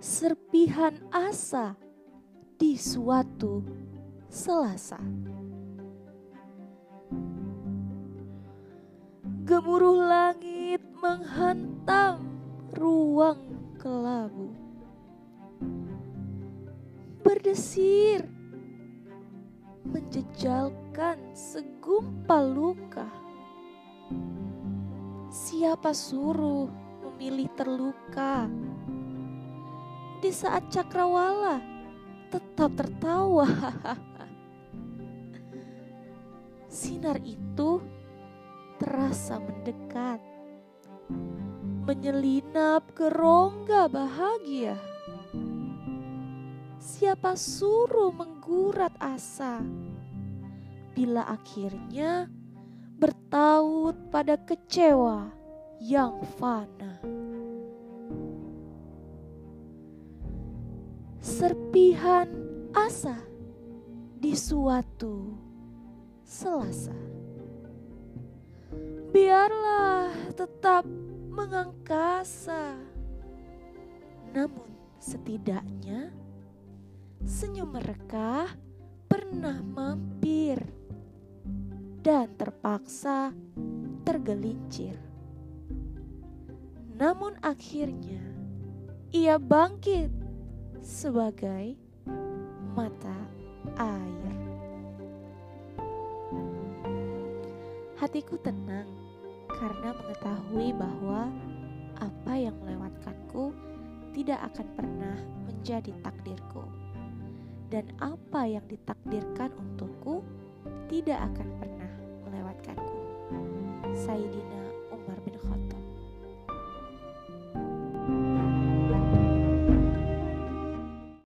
serpihan asa di suatu Selasa. Gemuruh langit menghantam ruang kelabu. Berdesir menjejalkan segumpal luka. Siapa suruh memilih terluka? Di saat cakrawala tetap tertawa. Sinar itu terasa mendekat, menyelinap ke rongga bahagia. Siapa suruh menggurat asa bila akhirnya bertaut pada kecewa yang fana. Serpihan asa di suatu Selasa. Biarlah tetap mengangkasa, namun setidaknya senyum mereka pernah mampir dan terpaksa tergelincir. Namun akhirnya ia bangkit sebagai mata air. Hatiku tenang karena mengetahui bahwa apa yang melewatkanku tidak akan pernah menjadi takdirku. Dan apa yang ditakdirkan untukku tidak akan pernah melewatkanku. Sayyidina